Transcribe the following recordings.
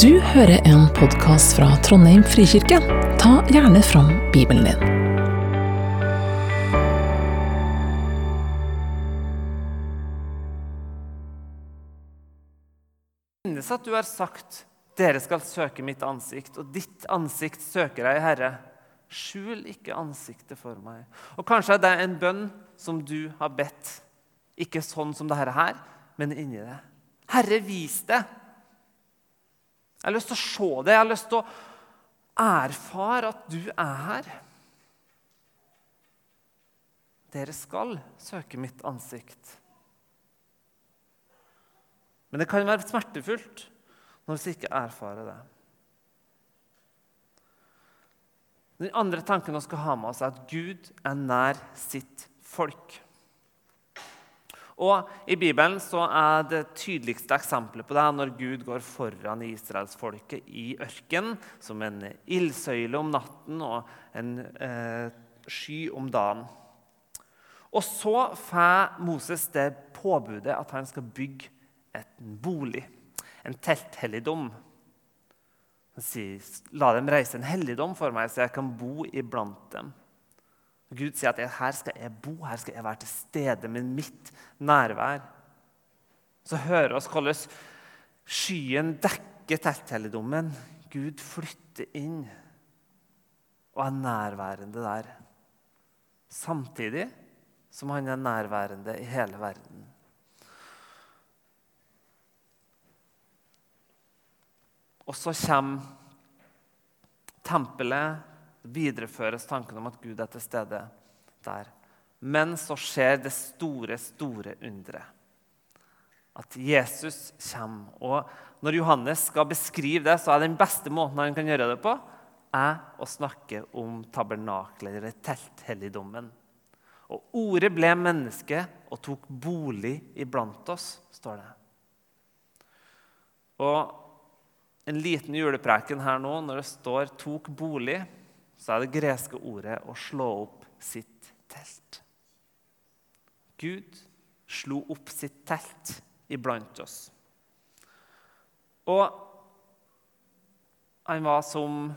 Du hører en podkast fra Trondheim frikirke. Ta gjerne fram Bibelen din. minnes at du har sagt, 'Dere skal søke mitt ansikt', og ditt ansikt søker jeg, Herre. Skjul ikke ansiktet for meg. Og Kanskje er det en bønn som du har bedt. Ikke sånn som dette her, men inni det. Herre, vis det. Jeg har lyst til å se det. Jeg har lyst til å erfare at du er her. Dere skal søke mitt ansikt. Men det kan være smertefullt når vi ikke erfarer det. Den andre tanken vi skal ha med oss, er at Gud er nær sitt folk. Og I Bibelen så er det tydeligste eksempelet på det når Gud går foran israelsfolket i ørkenen som en ildsøyle om natten og en eh, sky om dagen. Og så får Moses det påbudet at han skal bygge en bolig, en telthelligdom. Han sier, 'La dem reise en helligdom for meg, så jeg kan bo iblant dem.' Og Gud sier at 'her skal jeg bo, her skal jeg være til stede med mitt nærvær'. Så hører oss hvordan skyen dekker telthelligdommen. Gud flytter inn og er nærværende der. Samtidig som han er nærværende i hele verden. Og så kommer tempelet, videreføres tanken om at Gud er til stede der. Men så skjer det store, store underet. At Jesus kommer. Og når Johannes skal beskrive det, så er den beste måten han kan gjøre det på, er å snakke om tabernaklet, eller telthelligdommen. Og ordet ble menneske og tok bolig iblant oss, står det. Og en liten julepreken her nå, når det står 'tok bolig', så er det greske ordet 'å slå opp sitt telt'. Gud slo opp sitt telt iblant oss. Og han var som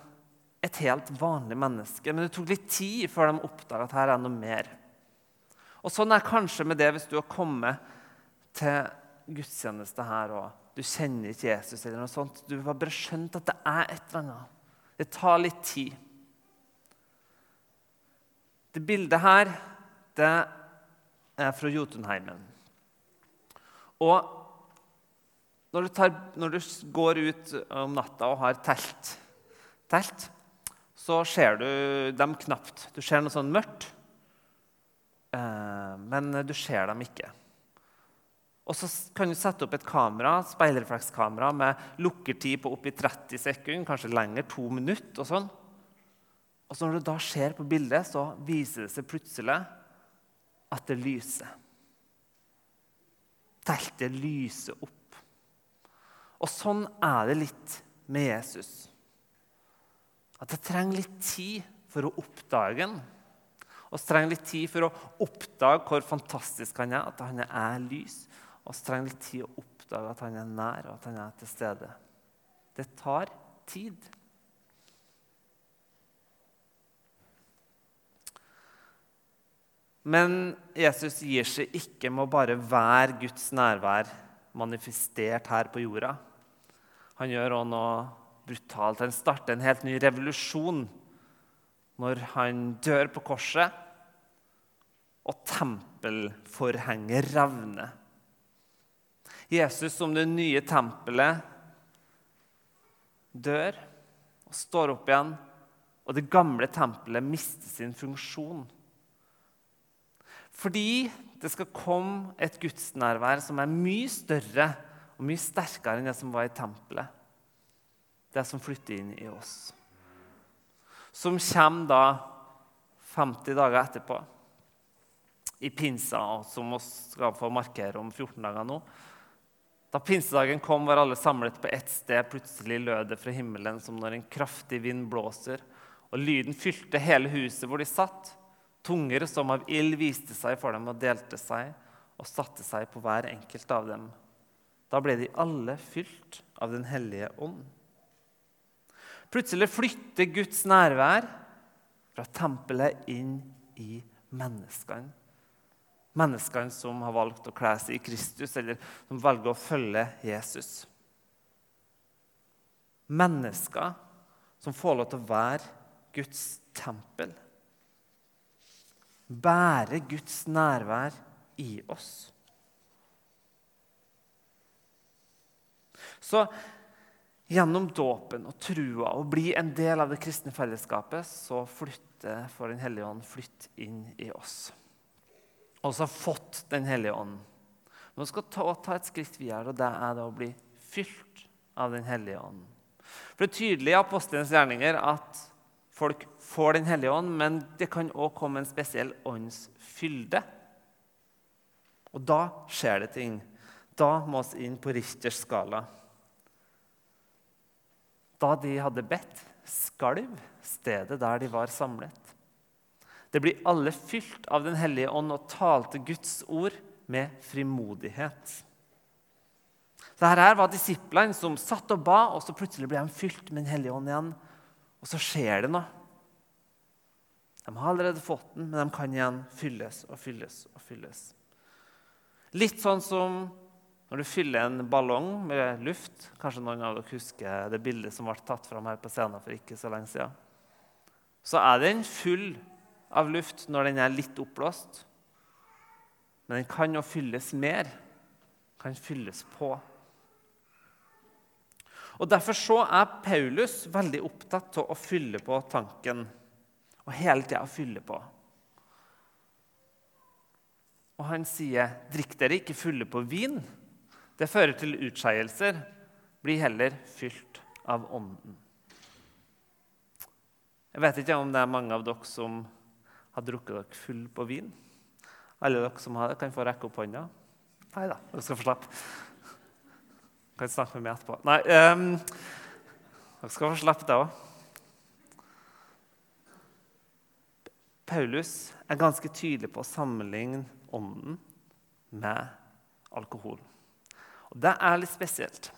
et helt vanlig menneske, men det tok litt tid før de oppdaga at her er noe mer. Og Sånn er kanskje med det hvis du har kommet til gudstjeneste her og du kjenner ikke Jesus, eller noe sånt. Du har bare skjønt at det er et eller annet. Det tar litt tid. Det bildet her det er fra Jotunheimen. Og når du, tar, når du, går ut om natta og har telt, telt så ser du dem knapt. Du ser noe sånn mørkt, eh, men du ser dem ikke. Og så kan du sette opp et kamera, speilreflekskamera med lukkertid på oppi 30 sekunder, kanskje lenger, to minutter. Og sånn. Og så når du da ser på bildet, så viser det seg plutselig at det lyser. Teltet lyser opp. Og sånn er det litt med Jesus. At det trenger litt tid for å oppdage ham. Og så trenger litt tid for å oppdage hvor fantastisk han er, at han er lys og så trenger litt tid å oppdage at han er nær, og at han er til stede. Det tar tid. Men Jesus gir seg ikke med å bare være Guds nærvær manifestert her på jorda. Han gjør også noe brutalt. Han starter en helt ny revolusjon når han dør på korset og tempelforhenget revner. Jesus som det nye tempelet dør og står opp igjen, og det gamle tempelet mister sin funksjon. Fordi det skal komme et gudsnærvær som er mye større og mye sterkere enn det som var i tempelet. Det som flytter inn i oss. Som kommer da 50 dager etterpå, i pinsa, som vi skal få markere om 14 dager nå. Da pinsedagen kom, var alle samlet på ett sted. Plutselig lød det fra himmelen som når en kraftig vind blåser, og lyden fylte hele huset hvor de satt. Tunger som av ild viste seg for dem og delte seg og satte seg på hver enkelt av dem. Da ble de alle fylt av Den hellige ånd Plutselig flytter Guds nærvær fra tempelet inn i menneskene. Menneskene som har valgt å kle seg i Kristus, eller som velger å følge Jesus. Mennesker som får lov til å være Guds tempel. Bære Guds nærvær i oss. Så gjennom dåpen og trua og bli en del av det kristne fellesskapet, så flytter for Den hellige ånd flytt inn i oss. Og så har fått Den hellige ånd. Nå skal ta, ta et skritt videre, og det er da å bli fylt av Den hellige ånd. For Det er tydelig i apostelens gjerninger at folk får Den hellige ånd, men det kan òg komme en spesiell åndsfylde. Og da skjer det ting. Da må vi inn på Richters skala. Da de hadde bedt, skalv stedet der de var samlet. Det blir alle fylt av Den hellige ånd og talte Guds ord med frimodighet. Dette her var disiplene som satt og ba, og så plutselig ble de fylt med Den hellige ånd igjen. Og så skjer det noe. De har allerede fått den, men de kan igjen fylles og fylles og fylles. Litt sånn som når du fyller en ballong med luft Kanskje noen av dere husker det bildet som ble tatt fram her på scenen for ikke så lenge siden. Så er den full av luft når den er litt oppblåst. Men den kan jo fylles mer. Kan fylles på. Og Derfor så er Paulus veldig opptatt av å fylle på tanken. Og hele tida fylle på. Og han sier, 'Drikk dere ikke fulle på vin.' Det fører til utskeielser. Bli heller fylt av Ånden. Jeg vet ikke om det er mange av dere som har drukket dere full på vin. Alle dere som har det, kan få rekke opp hånda. Nei da, dere skal få slippe. Kan snakke med meg etterpå. Nei, um, dere skal få slippe det òg. Paulus er ganske tydelig på å sammenligne ånden med alkohol. Og Det er litt spesielt.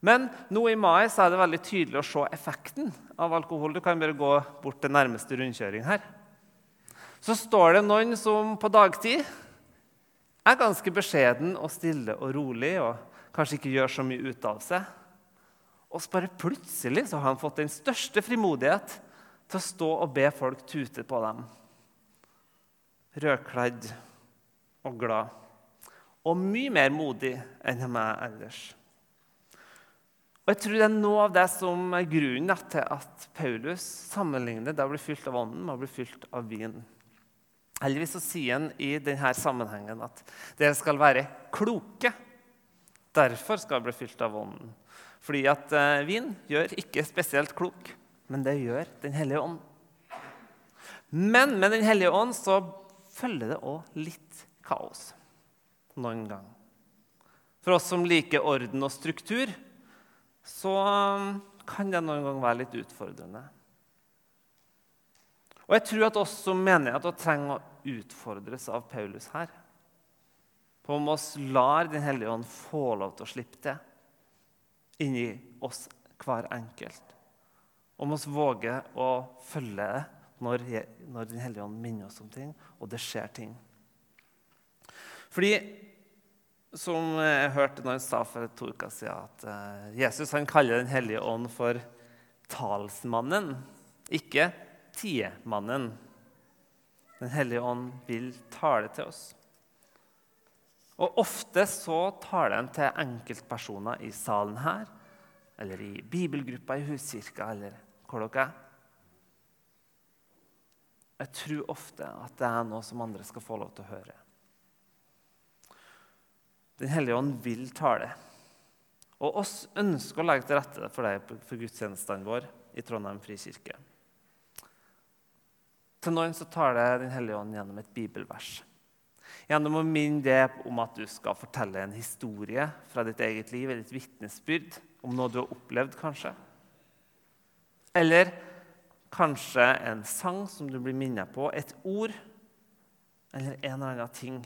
Men nå i mai er det veldig tydelig å se effekten av alkohol. Du kan bare gå bort til nærmeste rundkjøring her. Så står det noen som på dagtid er ganske beskjeden og stille og rolig og kanskje ikke gjør så mye ut av seg. Og så bare plutselig så har han fått den største frimodighet til å stå og be folk tute på dem. Rødkledd og glad og mye mer modig enn meg er ellers. Og jeg tror Det er noe av det som er grunnen til at Paulus sammenligner det å bli fylt av ånden med å bli fylt av vin. Heldigvis så sier han i denne sammenhengen at dere skal være kloke. Derfor skal jeg bli fylt av ånden. Fordi at eh, vin gjør ikke spesielt klok, men det gjør Den hellige ånd. Men med Den hellige ånd så følger det òg litt kaos noen gang. For oss som liker orden og struktur, så um, kan det noen gang være litt utfordrende. Og jeg tror at oss som menighet trenger å utfordres av Paulus her. På om oss lar Den hellige ånd få lov til å slippe til inni oss hver enkelt. Om oss våger å følge det når, når Den hellige ånd minner oss om ting, og det skjer ting. Fordi som jeg hørte når han sa for to uker siden, at eh, Jesus han kaller Den hellige ånd for talsmannen, ikke tiemannen. Den hellige ånd vil tale til oss. Og Ofte så taler en til enkeltpersoner i salen her, eller i bibelgruppa i huskirka, eller hvor dere er. Jeg tror ofte at det er noe som andre skal få lov til å høre. Den hellige ånd vil tale. Og oss ønsker å legge til rette for deg for gudstjenestene våre i Trondheim frikirke. Til noen så taler Den hellige ånd gjennom et bibelvers. Gjennom å minne deg om at du skal fortelle en historie fra ditt eget liv, eller et vitnesbyrd om noe du har opplevd, kanskje. Eller kanskje en sang som du blir minnet på, et ord eller en eller annen ting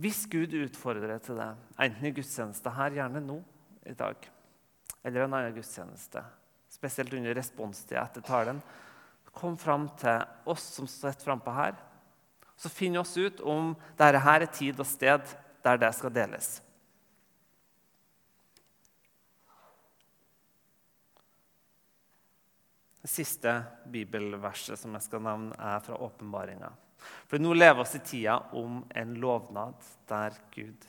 hvis Gud utfordrer deg til det, enten i gudstjeneste her, gjerne nå i dag, eller en annen gudstjeneste, spesielt under responstida etter talen, kom fram til oss som sitter frampå her. Så finn oss ut om dette er tid og sted der det skal deles. Det siste bibelverset som jeg skal nevne, er fra åpenbaringa. For nå lever vi i tida om en lovnad der Gud,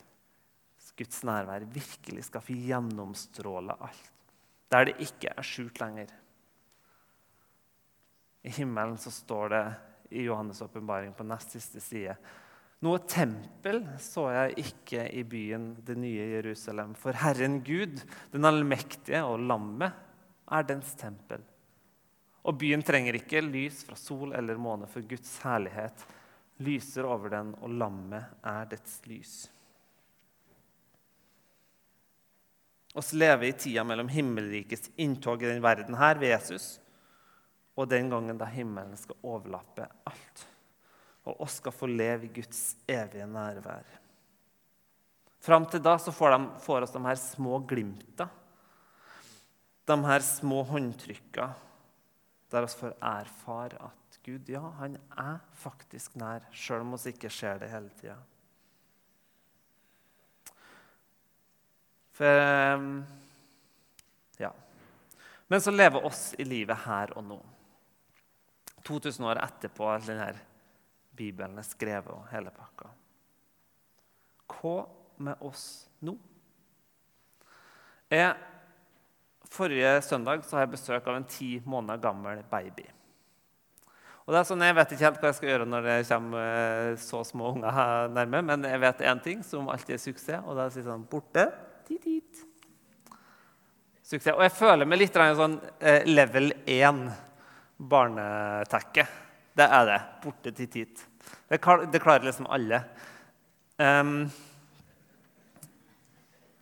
Guds nærvær virkelig skal få gjennomstråle alt. Der det ikke er skjult lenger. I himmelen så står det i Johannes' åpenbaring på nest siste side noe tempel så jeg ikke i byen, det nye Jerusalem. For Herren Gud, den allmektige og lammet, er dens tempel. Og byen trenger ikke lys fra sol eller måne, for Guds herlighet lyser over den, og lammet er dets lys. oss lever i tida mellom himmelrikets inntog i den verden her ved Jesus og den gangen da himmelen skal overlappe alt. Og oss skal få leve i Guds evige nærvær. Fram til da så får, de, får oss de her små glimta, de her små håndtrykka, der vi får erfare at Gud ja, han er faktisk nær, sjøl om vi ikke ser det hele tida. For ehm, Ja. Men så lever oss i livet her og nå. 2000 år etterpå at denne Bibelen er skrevet og hele pakka. Hva med oss nå? Jeg, forrige søndag så har jeg besøk av en ti måneder gammel baby. Og det er sånn, Jeg vet ikke helt hva jeg skal gjøre når det kommer eh, så små unger nærme, men jeg vet én ting som alltid er suksess, og det er å si sånn Borte dit, dit. Suksess. Og jeg føler meg litt sånn eh, level 1 barnetekke. Det er det. Borte til tit. Det, klarer liksom alle. Um,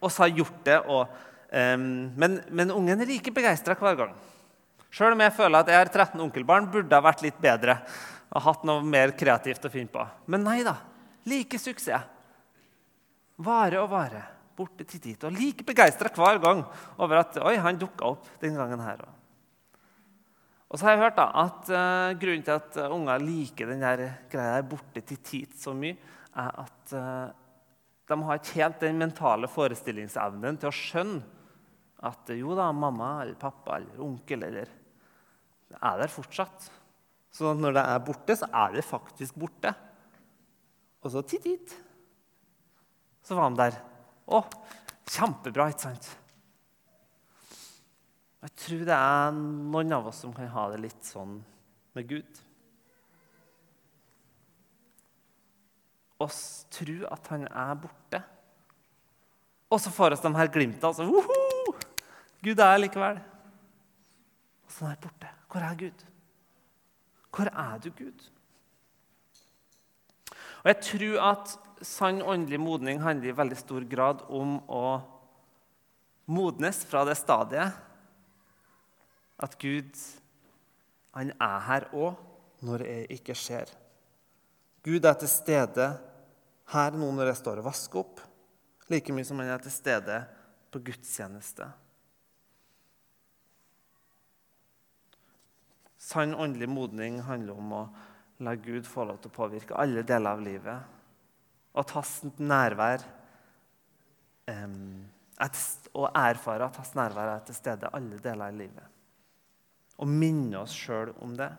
så har gjort det, og, um, men, men, ungen er like begeistra hver gang. Sjøl om jeg føler at jeg har 13 onkelbarn, burde ha vært litt bedre. og hatt noe mer kreativt å finne på. Men nei da. Like suksess. Vare og vare borte til dit. Og like begeistra hver gang over at oi, han dukka opp den gangen her òg. Og så har jeg hørt da, at uh, Grunnen til at uh, unger liker den der greia der borte til tid så mye, er at uh, de har ikke helt den mentale forestillingsevnen til å skjønne at jo da, mamma eller pappa eller onkel eller er der fortsatt. Så når det er borte, så er det faktisk borte. Og så titt, titt. Så var de der. Å, kjempebra, ikke sant? Jeg tror det er noen av oss som kan ha det litt sånn med Gud. Oss tror at han er borte. Og så får oss de her glimtene. Altså, Woho! Gud er likevel. Og så er han borte. Hvor er Gud? Hvor er du, Gud? Og jeg tror at sann åndelig modning handler i veldig stor grad om å modnes fra det stadiet at Gud han er her òg når jeg ikke ser. Gud er til stede her nå når jeg står og vasker opp, like mye som han er til stede på gudstjeneste. Sann åndelig modning handler om å la Gud få lov til å påvirke alle deler av livet at hans nærvær um, Og erfare at hans nærvær er til stede alle deler av livet. Og minne oss sjøl om det.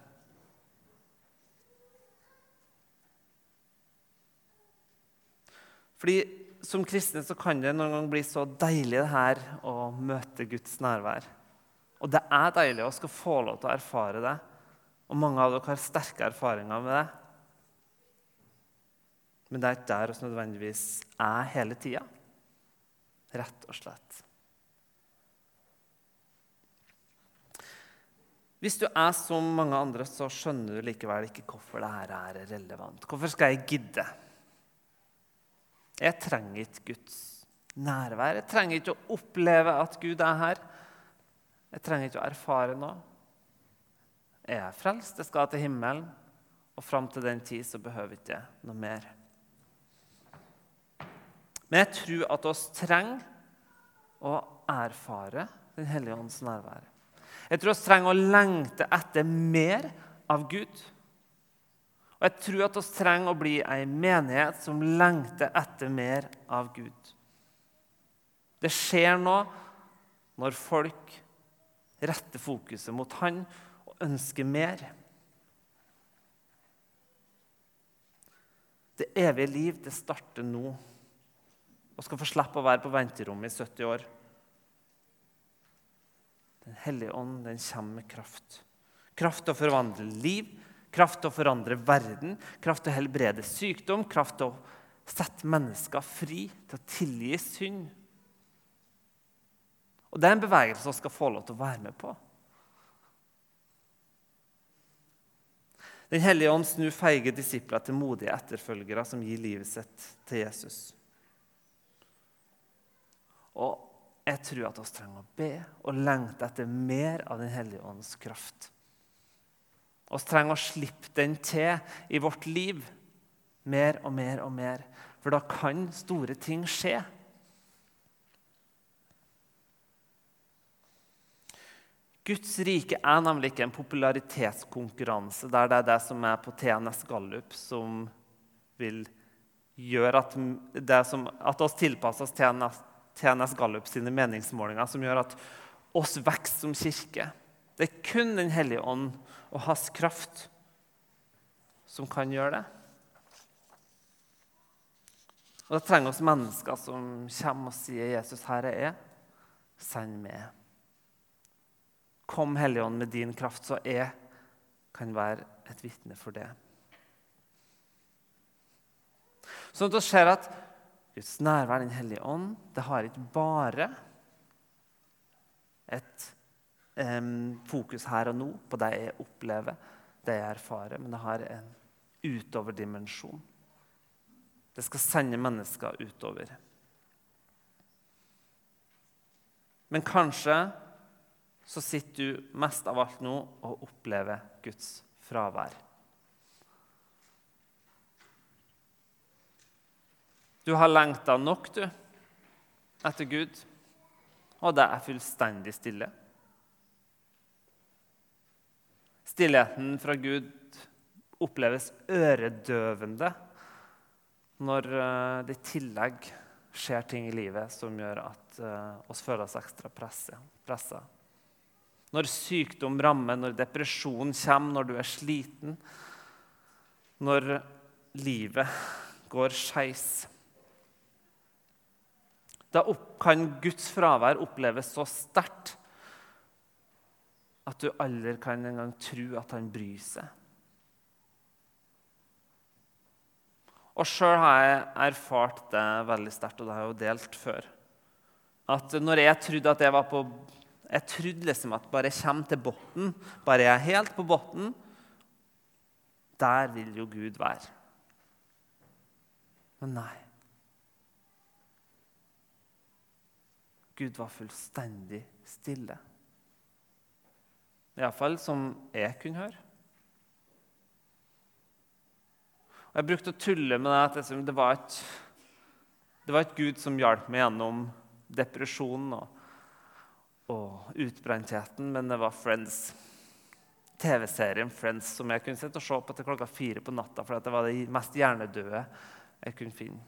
Fordi Som kristne så kan det noen gang bli så deilig det her å møte Guds nærvær. Og det er deilig å skal få lov til å erfare det. Og mange av dere har sterke erfaringer med det. Men det er ikke der vi nødvendigvis er hele tida. Rett og slett. Hvis du er som mange andre, så skjønner du likevel ikke hvorfor dette er relevant. Hvorfor skal jeg gidde? Jeg trenger ikke Guds nærvær. Jeg trenger ikke å oppleve at Gud er her. Jeg trenger ikke å erfare noe. Jeg er frelst, jeg skal til himmelen, og fram til den tid så behøver jeg ikke noe mer. Men jeg tror at oss trenger å erfare Den hellige ånds nærvær. Jeg tror vi trenger å lengte etter mer av Gud. Og jeg tror at vi trenger å bli ei menighet som lengter etter mer av Gud. Det skjer noe når folk retter fokuset mot Han og ønsker mer. Det evige liv det starter nå og skal få slippe å være på venterommet i 70 år. Den hellige ånd den kommer med kraft. Kraft til å forvandle liv, kraft til å forandre verden, kraft til å helbrede sykdom, kraft til å sette mennesker fri, til å tilgi synd. Og Det er en bevegelse vi skal få lov til å være med på. Den hellige ånd snur feige disipler til modige etterfølgere som gir livet sitt til Jesus. Og jeg tror at vi trenger å be og lengte etter mer av Den hellige ånds kraft. Vi trenger å slippe den til i vårt liv mer og mer og mer. For da kan store ting skje. Guds rike er nemlig ikke en popularitetskonkurranse der det er det som er på TNS Gallup, som vil gjøre at, det som, at oss tilpasser oss TNS, TNS Gallup sine meningsmålinger, som gjør at oss vokser som kirke. Det er kun Den hellige ånd og hans kraft som kan gjøre det. Og Da trenger vi mennesker som kommer og sier 'Jesus, her er. Send meg.' Kom, Hellige Ånd, med din kraft, så jeg kan være et vitne for det. Sånn at vi ser at Guds nærvær, Den hellige ånd, det har ikke bare et um, fokus her og nå på det jeg opplever, det jeg erfarer, men det har en utoverdimensjon. Det skal sende mennesker utover. Men kanskje så sitter du mest av alt nå og opplever Guds fravær. Du har lengta nok, du, etter Gud, og det er fullstendig stille. Stillheten fra Gud oppleves øredøvende når eh, det i tillegg skjer ting i livet som gjør at uh, oss føler oss ekstra pressa. Når sykdom rammer, når depresjon kommer, når du er sliten. Når livet går skeis. Da kan Guds fravær oppleves så sterkt at du aldri kan engang tro at han bryr seg. Og sjøl har jeg erfart det veldig sterkt, og det har jeg jo delt før. At når jeg trodde at jeg var på jeg trodde liksom at bare jeg kommer til bunnen, bare jeg er helt på bunnen, der vil jo Gud være. Men nei. Gud var fullstendig stille. Iallfall som jeg kunne høre. Og Jeg brukte å tulle med det at det var et, det var et Gud som hjalp meg gjennom depresjonen. og og utbrentheten, men det var Friends. TV-serien Friends som jeg kunne sitte og se på til klokka fire på natta, for det var det mest hjernedøde jeg kunne finne.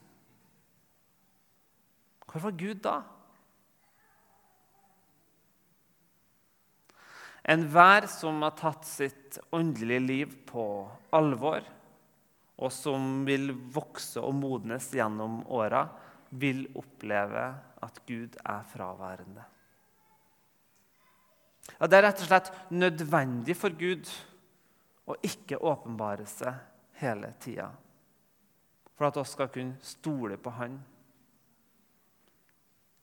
Hvor var Gud da? Enhver som har tatt sitt åndelige liv på alvor, og som vil vokse og modnes gjennom åra, vil oppleve at Gud er fraværende. Ja, Det er rett og slett nødvendig for Gud å ikke åpenbare seg hele tida. For at vi skal kunne stole på Han.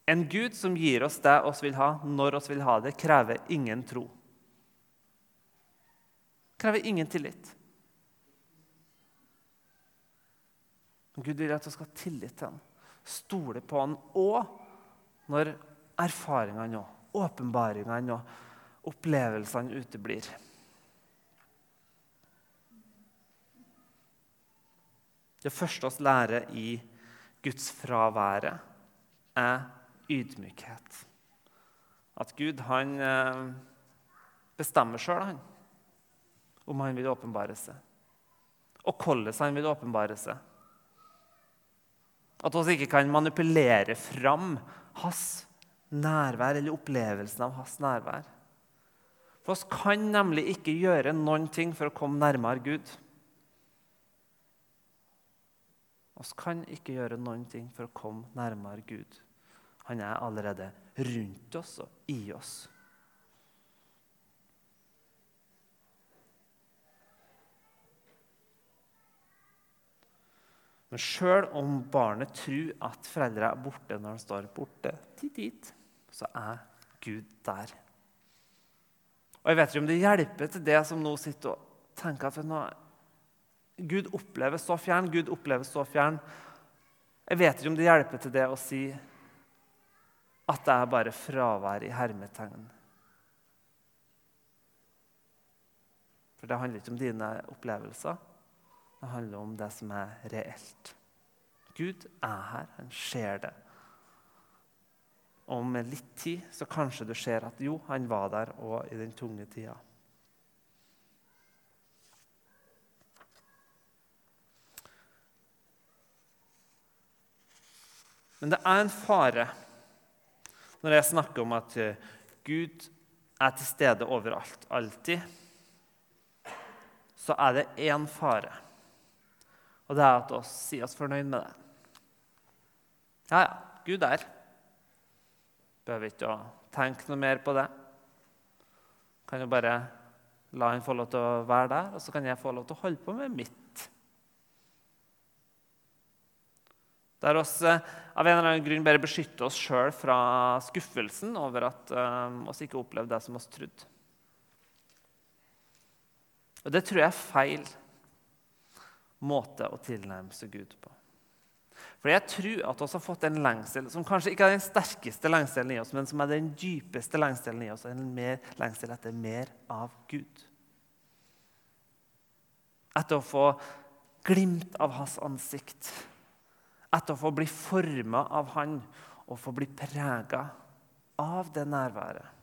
En Gud som gir oss det vi vil ha, når vi vil ha det, krever ingen tro. Krever ingen tillit. Gud vil at vi skal ha tillit til ham, stole på ham og når erfaringene og åpenbaringene og opplevelsene uteblir. Det første oss lærer i Guds fraværet, er ydmykhet. At Gud han eh, bestemmer sjøl, han, om han vil åpenbare seg. Og hvordan han vil åpenbare seg. At vi ikke kan manipulere fram hans nærvær eller opplevelsen av hans nærvær. For oss kan nemlig ikke gjøre noen ting for å komme nærmere Gud. Vi kan ikke gjøre noen ting for å komme nærmere Gud. Han er allerede rundt oss og i oss. Men sjøl om barnet tror at foreldre er borte når han står borte, dit, dit, så er Gud der. Og Jeg vet ikke om det hjelper til det som nå sitter og tenker at nå, Gud oppleves så fjern, Gud oppleves så fjern. Jeg vet ikke om det hjelper til det å si at det er bare fravær i hermetegn. For det handler ikke om dine opplevelser. Det handler om det som er reelt. Gud er her, han ser det. Med litt tid så kanskje du ser at jo, han var der òg i den tunge tida. Men det er en fare når jeg snakker om at eh, Gud er til stede overalt, alltid. Så er det én fare. Og det er at oss sier oss fornøyd med det. Ja, ja, Gud er. Behøver ikke å tenke noe mer på det. Kan jo bare la han få lov til å være der, og så kan jeg få lov til å holde på med mitt. Der oss eh, av en eller annen grunn bare beskytter oss sjøl fra skuffelsen over at um, oss ikke opplevde det som oss trodde. Og det tror jeg er feil måte å tilnærme seg Gud på. For jeg tror at vi har fått en lengsel som kanskje ikke er den sterkeste lengselen i oss, men som er den dypeste lengselen i oss, en mer lengsel etter mer av Gud. Etter å få glimt av hans ansikt. Etter å få bli forma av han og få bli prega av det nærværet.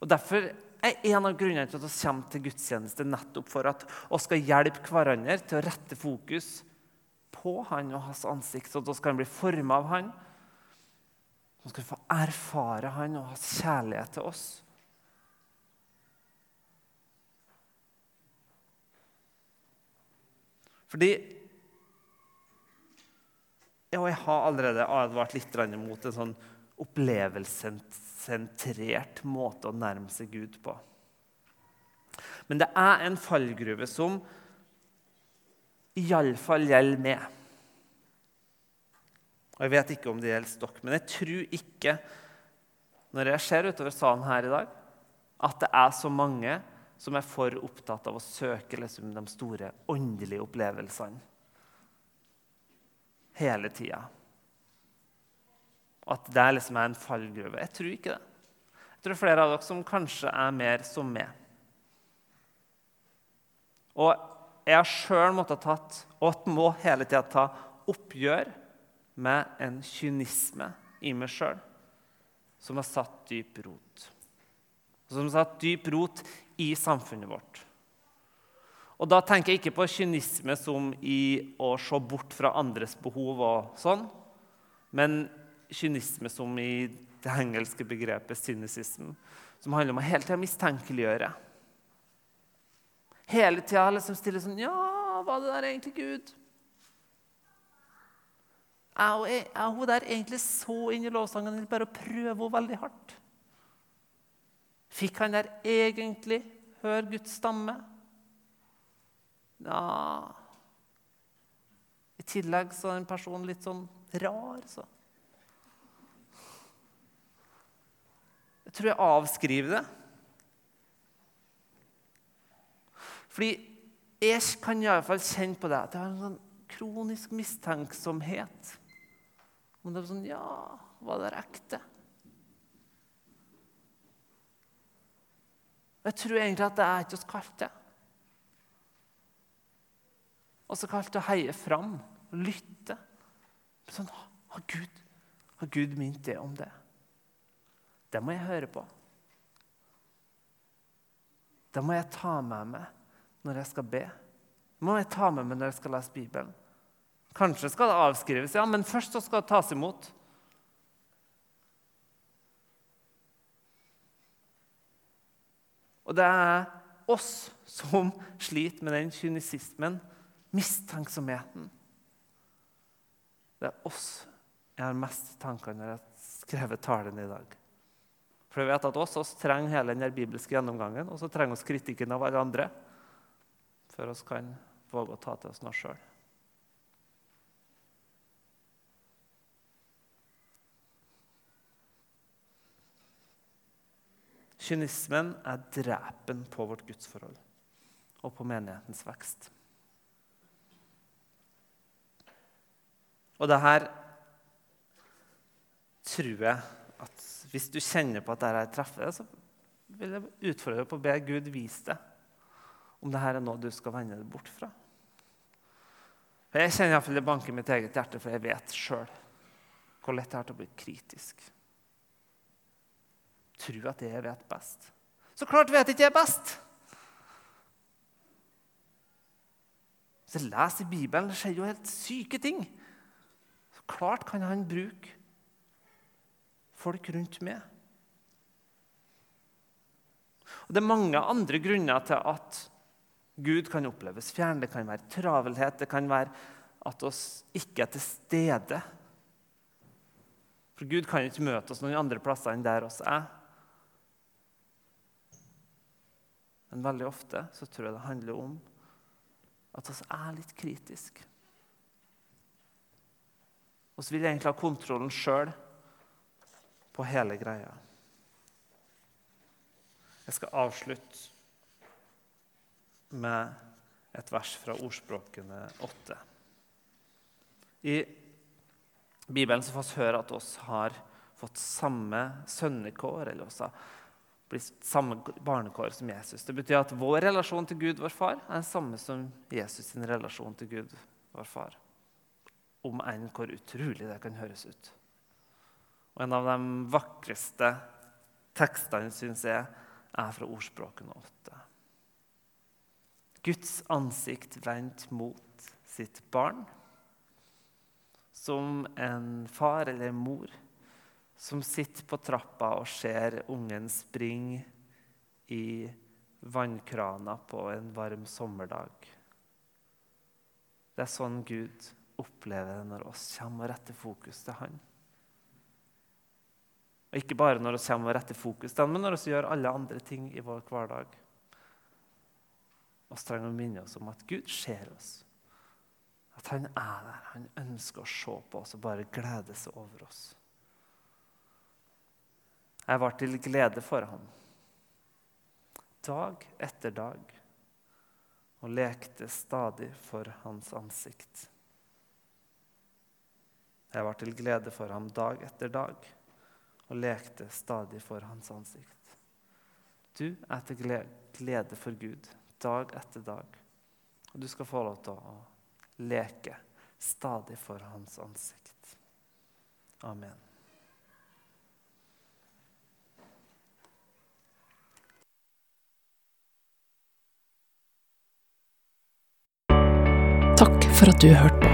Og Derfor er en av grunnene til at vi kommer til gudstjeneste nettopp for at vi skal hjelpe hverandre til å rette fokus på han og hans ansikt, så vi kan bli forma av han. Så vi skal få erfare han og hans kjærlighet til oss. Fordi ja, Jeg har allerede advart litt mot en sånn opplevelsessentrert måte å nærme seg Gud på. Men det er en fallgruve som iallfall gjelder meg. Og Jeg vet ikke om det gjelder dere, men jeg tror ikke, når jeg ser utover salen her i dag, at det er så mange som er for opptatt av å søke liksom, de store åndelige opplevelsene hele tida. At det liksom er en fallgruve. Jeg tror ikke det. Jeg tror flere av dere som kanskje er mer som meg. Og jeg har sjøl måttet tatt, og må hele tida ta, oppgjør med en kynisme i meg sjøl som har satt dyp rot. Som har satt dyp rot i samfunnet vårt. Og Da tenker jeg ikke på kynisme som i å se bort fra andres behov, og sånn, men kynisme som i det engelske begrepet cynicism, som handler om å hele tida mistenkeliggjøre. Hele tida liksom stille sånn Ja, var det der egentlig Gud? Er hun der egentlig så inn i lovsangen eller bare å prøve henne veldig hardt? Fikk han der egentlig høre Guds stamme? Ja I tillegg så er en person litt sånn rar, så. Tror jeg avskriver det. Fordi jeg kan iallfall kjenne på det at jeg har en sånn kronisk mistenksomhet. Om det er sånn Ja, var det ekte? Jeg tror egentlig at det er ikke oss kalt det. Også kalt å heie fram lytte. Sånn, har Gud, har Gud minnet det om det? Det må jeg høre på. Det må jeg ta med meg når jeg skal be. Det må jeg ta med meg når jeg skal lese Bibelen. Kanskje skal det avskrives, ja, men først så skal det tas imot. Og det er oss som sliter med den kynisismen, mistenksomheten. Det er oss jeg har mest tanker når jeg har skrevet talen i dag. For vi vet at oss, oss trenger hele den bibelske gjennomgangen, og så trenger oss kritikken av alle andre før vi kan våge å ta til oss noe sjøl. Kynismen er drepen på vårt gudsforhold og på menighetens vekst. Og det her tror jeg at hvis du kjenner på at dette treffer deg, så vil jeg utfordre deg på å be Gud vise deg om dette er noe du skal vende deg bort fra. For Jeg kjenner iallfall det banker mitt eget hjerte, for jeg vet sjøl hvor lett det er til å bli kritisk tro at det jeg vet best. Så klart vet jeg ikke jeg best! Hvis jeg leser i Bibelen, skjer jo helt syke ting. Så klart kan han bruke folk rundt meg. Og Det er mange andre grunner til at Gud kan oppleves fjern. Det kan være travelhet, det kan være at oss ikke er til stede. For Gud kan ikke møte oss noen andre plasser enn der oss er. Men veldig ofte så tror jeg det handler om at oss er litt kritiske. Vi vil egentlig ha kontrollen sjøl på hele greia. Jeg skal avslutte med et vers fra Ordspråkene 8. I Bibelen så får vi høre at oss har fått samme sønnekår, eller har blir samme barnekår som Jesus. Det betyr at vår relasjon til Gud, vår far, er den samme som Jesus' sin relasjon til Gud, vår far. Om enn hvor utrolig det kan høres ut. Og En av de vakreste tekstene, syns jeg, er fra Ordspråkene 8. Guds ansikt vendt mot sitt barn, som en far eller mor som sitter på trappa og ser ungen springe i vannkrana på en varm sommerdag. Det er sånn Gud opplever det når oss kommer og retter fokus til Han. Og Ikke bare når vi kommer og retter fokus Han, men når vi gjør alle andre ting i vår hverdag. Vi trenger å minne oss om at Gud ser oss. At Han er der. Han ønsker å se på oss og bare glede seg over oss. Jeg var til glede for ham dag etter dag og lekte stadig for hans ansikt. Jeg var til glede for ham dag etter dag og lekte stadig for hans ansikt. Du er til glede for Gud dag etter dag, og du skal få lov til å leke stadig for hans ansikt. Amen. Takk for at du hørte på.